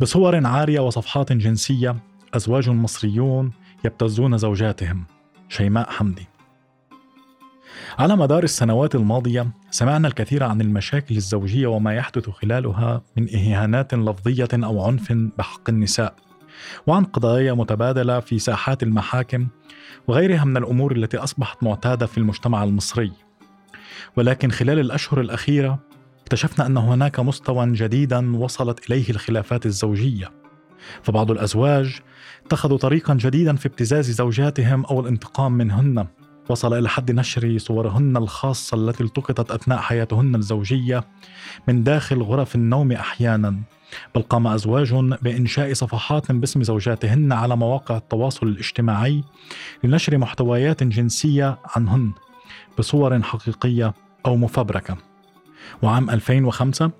بصور عارية وصفحات جنسية أزواج مصريون يبتزون زوجاتهم. شيماء حمدي. على مدار السنوات الماضية سمعنا الكثير عن المشاكل الزوجية وما يحدث خلالها من إهانات لفظية أو عنف بحق النساء وعن قضايا متبادلة في ساحات المحاكم وغيرها من الأمور التي أصبحت معتادة في المجتمع المصري. ولكن خلال الأشهر الأخيرة اكتشفنا أن هناك مستوى جديدا وصلت إليه الخلافات الزوجية. فبعض الأزواج اتخذوا طريقا جديدا في ابتزاز زوجاتهم أو الانتقام منهن. وصل إلى حد نشر صورهن الخاصة التي التقطت أثناء حياتهن الزوجية من داخل غرف النوم أحيانا. بل قام أزواج بإنشاء صفحات باسم زوجاتهن على مواقع التواصل الاجتماعي لنشر محتويات جنسية عنهن بصور حقيقية أو مفبركة. وعام 2005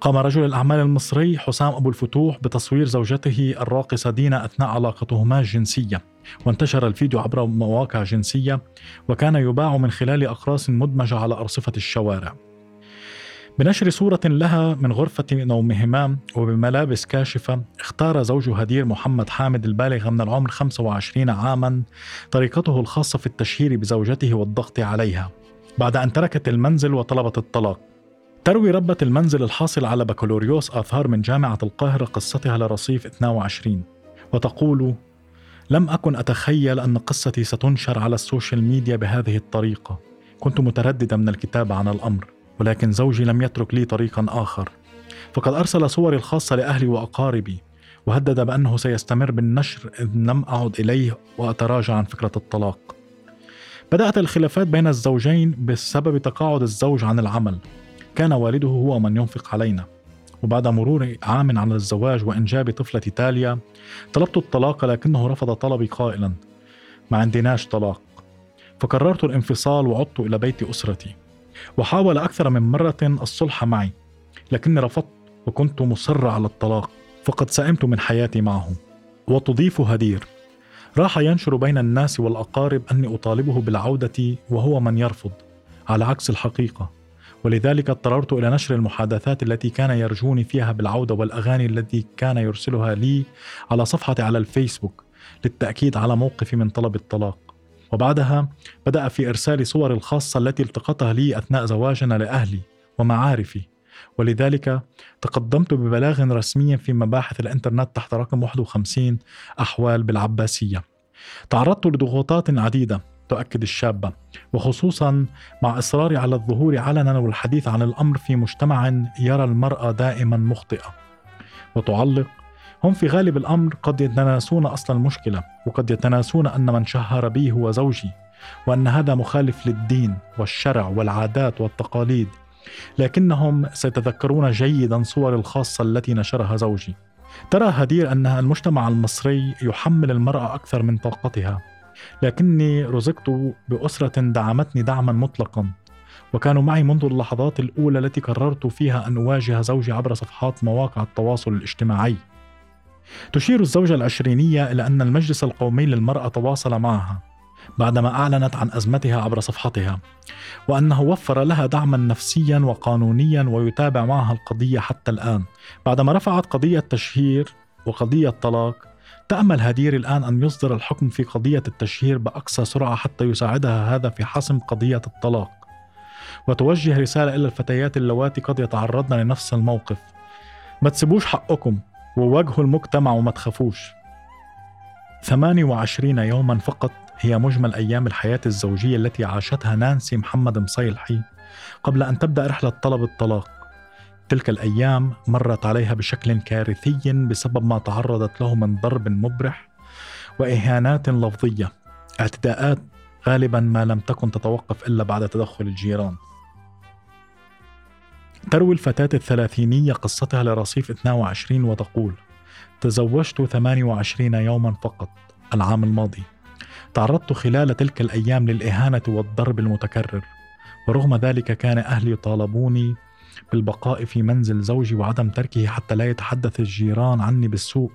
قام رجل الأعمال المصري حسام أبو الفتوح بتصوير زوجته الراقصة دينا أثناء علاقتهما الجنسية وانتشر الفيديو عبر مواقع جنسية وكان يباع من خلال أقراص مدمجة على أرصفة الشوارع. بنشر صورة لها من غرفة نومهما وبملابس كاشفة اختار زوج هدير محمد حامد البالغ من العمر 25 عاما طريقته الخاصة في التشهير بزوجته والضغط عليها. بعد أن تركت المنزل وطلبت الطلاق. تروي ربة المنزل الحاصل على بكالوريوس آثار من جامعة القاهرة قصتها لرصيف 22 وتقول لم أكن أتخيل أن قصتي ستنشر على السوشيال ميديا بهذه الطريقة. كنت مترددة من الكتابة عن الأمر ولكن زوجي لم يترك لي طريقا آخر. فقد أرسل صوري الخاصة لأهلي وأقاربي وهدد بأنه سيستمر بالنشر إذ لم أعد إليه وأتراجع عن فكرة الطلاق. بدأت الخلافات بين الزوجين بسبب تقاعد الزوج عن العمل. كان والده هو من ينفق علينا. وبعد مرور عام على الزواج وإنجاب طفلة تاليا طلبت الطلاق لكنه رفض طلبي قائلا. ما عندناش طلاق. فقررت الانفصال وعدت إلى بيت أسرتي. وحاول أكثر من مرة الصلح معي لكني رفضت وكنت مصر على الطلاق فقد سئمت من حياتي معه. وتضيف هدير راح ينشر بين الناس والأقارب أني أطالبه بالعودة وهو من يرفض على عكس الحقيقة. ولذلك اضطررت إلى نشر المحادثات التي كان يرجوني فيها بالعودة والأغاني التي كان يرسلها لي على صفحتي على الفيسبوك للتأكيد على موقفي من طلب الطلاق. وبعدها بدأ في إرسال صور الخاصة التي التقطها لي أثناء زواجنا لأهلي ومعارفي. ولذلك تقدمت ببلاغ رسمي في مباحث الإنترنت تحت رقم 51 أحوال بالعباسية. تعرضت لضغوطات عديدة تؤكد الشابة. وخصوصا مع إصراري على الظهور علنا والحديث عن الأمر في مجتمع يرى المرأة دائما مخطئة. وتعلق هم في غالب الأمر قد يتناسون أصل المشكلة وقد يتناسون أن من شهر بي هو زوجي وأن هذا مخالف للدين والشرع والعادات والتقاليد. لكنهم سيتذكرون جيدا صور الخاصة التي نشرها زوجي. ترى هدير أن المجتمع المصري يحمل المرأة أكثر من طاقتها. لكني رزقت بأسرة دعمتني دعما مطلقا وكانوا معي منذ اللحظات الأولى التي قررت فيها أن أواجه زوجي عبر صفحات مواقع التواصل الاجتماعي. تشير الزوجة العشرينية إلى أن المجلس القومي للمرأة تواصل معها بعدما أعلنت عن أزمتها عبر صفحتها وأنه وفر لها دعما نفسيا وقانونيا ويتابع معها القضية حتى الآن. بعدما رفعت قضية تشهير وقضية طلاق تأمل هدير الآن أن يصدر الحكم في قضية التشهير بأقصى سرعة حتى يساعدها هذا في حسم قضية الطلاق. وتوجه رسالة إلى الفتيات اللواتي قد يتعرضن لنفس الموقف. ما تسيبوش حقكم وواجهوا المجتمع وما تخافوش. 28 يوما فقط هي مجمل أيام الحياة الزوجية التي عاشتها نانسي محمد مصيلحي قبل أن تبدأ رحلة طلب الطلاق. تلك الأيام مرت عليها بشكل كارثي بسبب ما تعرضت له من ضرب مبرح وإهانات لفظية. اعتداءات غالبا ما لم تكن تتوقف إلا بعد تدخل الجيران. تروي الفتاة الثلاثينية قصتها لرصيف 22 وتقول تزوجت 28 يوما فقط العام الماضي. تعرضت خلال تلك الأيام للإهانة والضرب المتكرر. ورغم ذلك كان أهلي يطالبوني بالبقاء في منزل زوجي وعدم تركه حتى لا يتحدث الجيران عني بالسوء.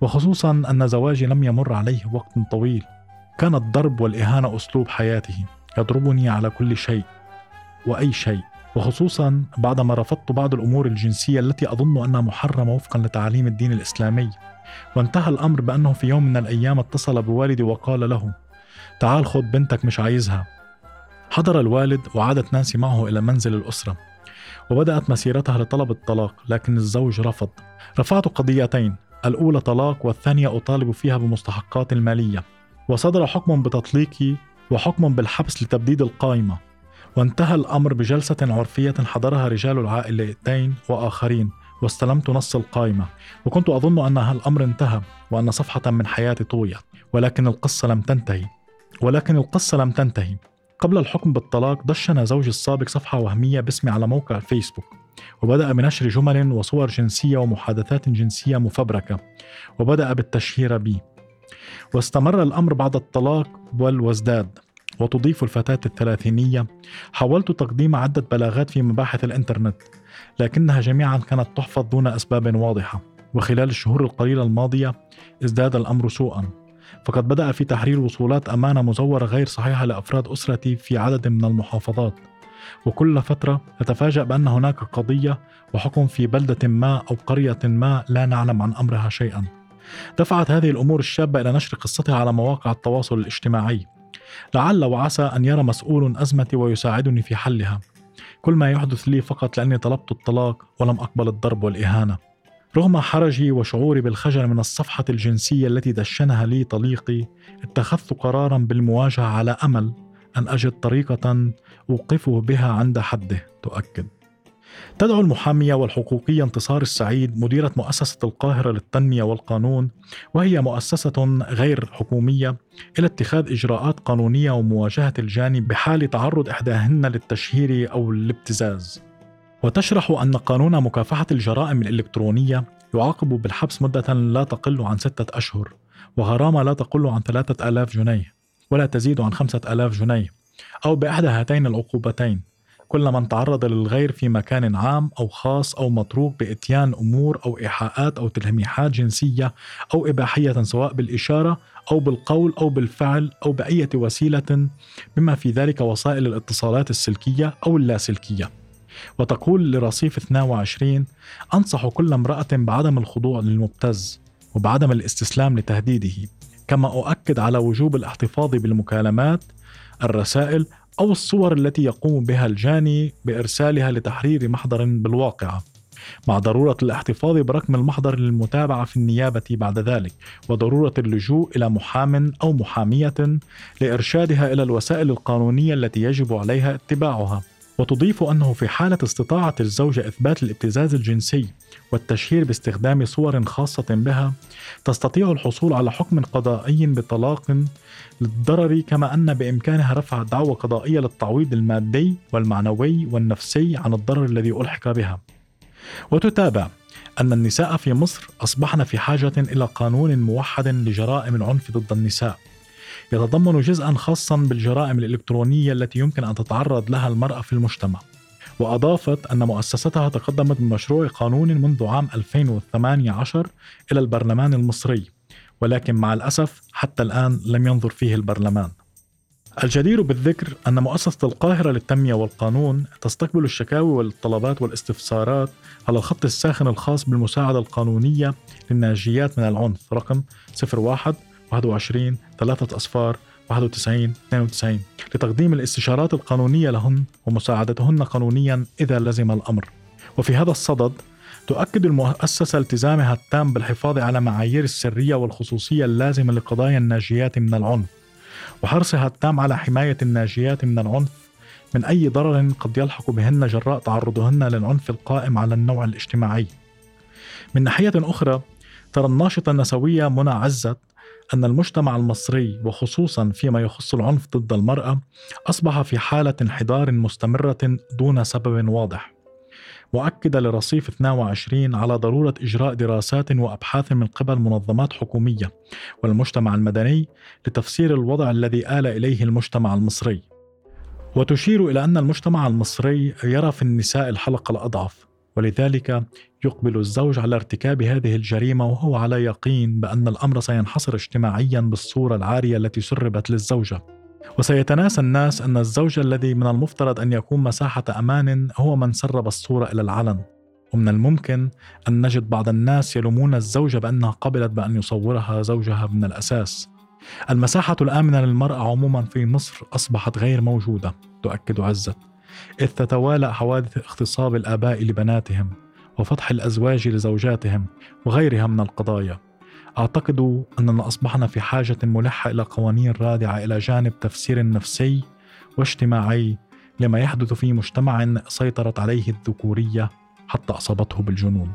وخصوصا أن زواجي لم يمر عليه وقت طويل. كان الضرب والإهانة أسلوب حياته. يضربني على كل شيء. وأي شيء. وخصوصا بعدما رفضت بعض الأمور الجنسية التي أظن أنها محرمة وفقا لتعاليم الدين الإسلامي. وانتهى الأمر بأنه في يوم من الأيام اتصل بوالدي وقال له تعال خذ بنتك مش عايزها. حضر الوالد وعادت نانسي معه إلى منزل الأسرة. وبدأت مسيرتها لطلب الطلاق لكن الزوج رفض. رفعت قضيتين الأولى طلاق والثانية أطالب فيها بمستحقات المالية. وصدر حكم بتطليقي وحكم بالحبس لتبديد القائمة. وانتهى الأمر بجلسة عرفية حضرها رجال العائلتين وآخرين واستلمت نص القائمة. وكنت أظن أن الأمر انتهى وأن صفحة من حياتي طويت ولكن القصة لم تنتهي. ولكن القصة لم تنتهي. قبل الحكم بالطلاق دشن زوجي السابق صفحة وهمية باسمي على موقع الفيسبوك وبدأ بنشر جمل وصور جنسية ومحادثات جنسية مفبركة وبدأ بالتشهير بي. واستمر الأمر بعد الطلاق بل وازداد وتضيف الفتاة الثلاثينية حاولت تقديم عدة بلاغات في مباحث الإنترنت لكنها جميعا كانت تحفظ دون أسباب واضحة وخلال الشهور القليلة الماضية ازداد الأمر سوءا. فقد بدأ في تحرير وصولات أمانة مزورة غير صحيحة لأفراد أسرتي في عدد من المحافظات. وكل فترة نتفاجأ بأن هناك قضية وحكم في بلدة ما أو قرية ما لا نعلم عن أمرها شيئا. دفعت هذه الأمور الشابة إلى نشر قصتها على مواقع التواصل الاجتماعي. لعل وعسى أن يرى مسؤول أزمتي ويساعدني في حلها. كل ما يحدث لي فقط لأني طلبت الطلاق ولم أقبل الضرب والإهانة. رغم حرجي وشعوري بالخجل من الصفحة الجنسية التي دشنها لي طليقي اتخذت قرارا بالمواجهة على أمل أن أجد طريقة أوقفه بها عند حده تؤكد. تدعو المحامية والحقوقية انتصار السعيد مديرة مؤسسة القاهرة للتنمية والقانون وهي مؤسسة غير حكومية إلى اتخاذ إجراءات قانونية ومواجهة الجاني بحال تعرض إحداهن للتشهير أو الابتزاز. وتشرح أن قانون مكافحة الجرائم الإلكترونية يعاقب بالحبس مدة لا تقل عن ستة أشهر وغرامة لا تقل عن ثلاثة آلاف جنيه ولا تزيد عن خمسة آلاف جنيه أو بإحدى هاتين العقوبتين كل من تعرض للغير في مكان عام أو خاص أو متروك بإتيان أمور أو إيحاءات أو تلميحات جنسية أو إباحية سواء بالإشارة أو بالقول أو بالفعل أو بأية وسيلة بما في ذلك وسائل الاتصالات السلكية أو اللاسلكية. وتقول لرصيف 22 أنصح كل امرأة بعدم الخضوع للمبتز وبعدم الاستسلام لتهديده كما أؤكد على وجوب الاحتفاظ بالمكالمات الرسائل أو الصور التي يقوم بها الجاني بإرسالها لتحرير محضر بالواقعة مع ضرورة الاحتفاظ برقم المحضر للمتابعة في النيابة بعد ذلك وضرورة اللجوء إلى محام أو محامية لإرشادها إلى الوسائل القانونية التي يجب عليها اتباعها. وتضيف أنه في حالة استطاعة الزوجة إثبات الابتزاز الجنسي والتشهير باستخدام صور خاصة بها تستطيع الحصول على حكم قضائي بطلاق للضرر كما أن بإمكانها رفع دعوى قضائية للتعويض المادي والمعنوي والنفسي عن الضرر الذي ألحق بها. وتتابع أن النساء في مصر أصبحن في حاجة إلى قانون موحد لجرائم العنف ضد النساء. يتضمن جزءا خاصا بالجرائم الإلكترونية التي يمكن أن تتعرض لها المرأة في المجتمع. وأضافت أن مؤسستها تقدمت بمشروع قانون منذ عام 2018 إلى البرلمان المصري ولكن مع الأسف حتى الآن لم ينظر فيه البرلمان. الجدير بالذكر أن مؤسسة القاهرة للتنمية والقانون تستقبل الشكاوي والطلبات والاستفسارات على الخط الساخن الخاص بالمساعدة القانونية للناجيات من العنف رقم 01 21 3 أصفار 91 92 لتقديم الاستشارات القانونية لهن ومساعدتهن قانونيا إذا لزم الأمر. وفي هذا الصدد تؤكد المؤسسة التزامها التام بالحفاظ على معايير السرية والخصوصية اللازمة لقضايا الناجيات من العنف وحرصها التام على حماية الناجيات من العنف من أي ضرر قد يلحق بهن جراء تعرضهن للعنف القائم على النوع الاجتماعي. من ناحية أخرى ترى الناشطة النسوية منى عزت أن المجتمع المصري وخصوصا فيما يخص العنف ضد المرأة أصبح في حالة انحدار مستمرة دون سبب واضح. وأكد لرصيف 22 على ضرورة إجراء دراسات وأبحاث من قبل منظمات حكومية والمجتمع المدني لتفسير الوضع الذي آل إليه المجتمع المصري. وتشير إلى أن المجتمع المصري يرى في النساء الحلقة الأضعف ولذلك يقبل الزوج على ارتكاب هذه الجريمة وهو على يقين بأن الأمر سينحصر اجتماعيا بالصورة العارية التي سربت للزوجة. وسيتناسى الناس أن الزوج الذي من المفترض أن يكون مساحة أمان هو من سرب الصورة إلى العلن. ومن الممكن أن نجد بعض الناس يلومون الزوجة بأنها قبلت بأن يصورها زوجها من الأساس. المساحة الآمنة للمرأة عموما في مصر أصبحت غير موجودة تؤكد عزت إذ تتوالى حوادث اغتصاب الآباء لبناتهم. وفتح الأزواج لزوجاتهم وغيرها من القضايا. أعتقد أننا أصبحنا في حاجة ملحة إلى قوانين رادعة إلى جانب تفسير نفسي واجتماعي لما يحدث في مجتمع سيطرت عليه الذكورية حتى أصابته بالجنون.